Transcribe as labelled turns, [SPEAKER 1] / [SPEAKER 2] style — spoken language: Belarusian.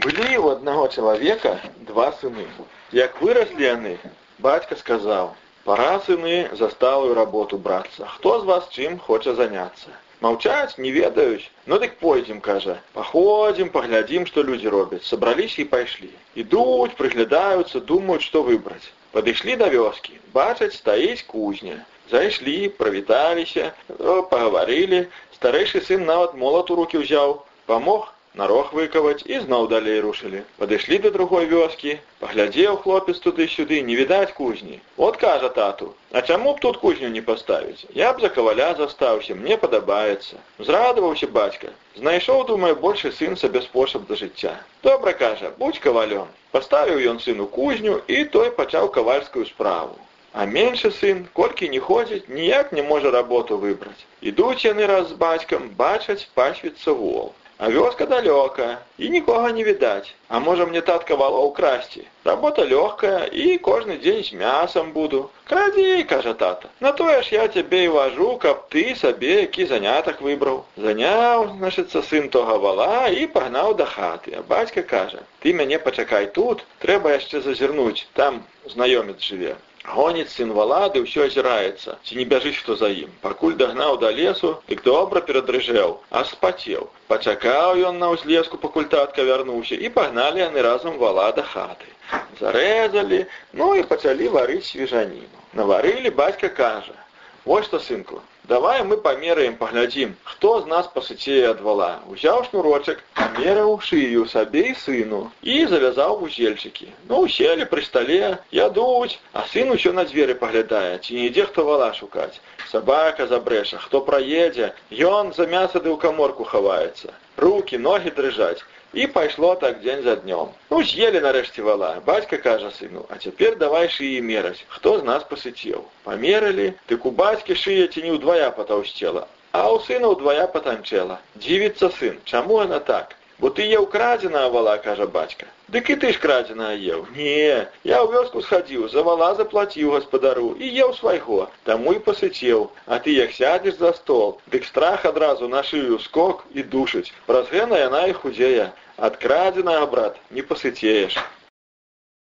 [SPEAKER 1] Былі у аднаго чалавека два сыны. Як выраслі яны, бацька сказаў: « Пора сыны за сталую работу брацца. Хто з вас чым хоча заняцца? Маўчаць не ведаюць, ну дык пойдзем, кажа. Паходзім, паглядзім, што людзі робяць. Сабраліся і пайшлі. Ідуць, прыглядаюцца, думаюць, што выбраць. Падышлі да вёскі, бачаць, стаіць кузня. Зайшлі, прывіталіся, пагаварылі. Старэйшы сын нават молат у рукі ўзяў, памог нарог выкаваць і зноў далей рушылі. Падышлі да другой вёскі, паглядзеў хлопец туды-сюды, не відаць кузні. От кажа тату, А чаму б тут кузню не паставіць? Я б за каваля застаўся, мне падабаецца. Зрадаваўся бацька. Знайшоў, думаю, большы сын сабе спосаб да жыцця. Добра кажа, будь кавалём. Паставіў ён сыну кузню і той пачаў кавальскую справу. А меншы сын, колькі не ходзіць, ніяк не можа работу выбраць. Ідуць яны раз з бацькам, бачаць пасвіцца вол. А вёска далёка, і нікога не відаць. А можа мне татка валоў красці. Работа лёгкая і кожны дзень з мясам буду. Крадзі, кажа тата. На тое ж я цябе і важу, каб ты сабе які занятак выбраў. Заняў, значыцца сын тога вала і пагнаў да хаты. А бацька кажа: « Ты мяне пачакай тут, трэба яшчэ зазірнуць, там знаёмец жыве. Гоніць сын валады ўсё азіраецца, ці не бяжыць хто за ім. Пакуль дагнаў да лесу, дык добра перадрыжэў, а спацеў. Пачакаў ён на ўзлеску, пакуль татка вярнуўся і пагналі яны разам вала да хаты. Зарэзалі, ну і пачалі варыць свежаніну. Наварылі бацька кажа: « Вось што сынку, Давай мы памераем, паглядзім, хто з нас пасыцее ад вала. Узяў шнурочак, памераў шыю сабе і сыну і завязаў вузельчыкі. Ну уселі пры стале, ядуць, а сын усё на дзверы паглядае, ці не ідзе хто вала шукаць. Сабака забрэша, хто праедзе, Ён за мяса ды ў каморку хаваецца. Рукі, ногі дрыжаць. І пайшло так дзень за днём. Ну з'елі нарэшце вала. Бацька кажа сыну, а цяпер давай шыі мераць, хто з нас пасыцеў. Памерылі, дык у бацькі шыя ці не ўдвая патаўсцела, а ў сына ўдвая патанчэла. Дзівіцца сын, чаму яна так? Бо ты еў крадзеная вала, кажа бацька. Дык і ты ж крадзеная еў. Не, я ў вёску схадзіў, за вала заплаціў гаспадару і еў свайго, таму і пасыцеў. А ты як сядзеш за стол, дык страх адразу на шыю скок і душыць. Праз гэна яна і худзее. Ад крадзеная, брат, не пасыцееш.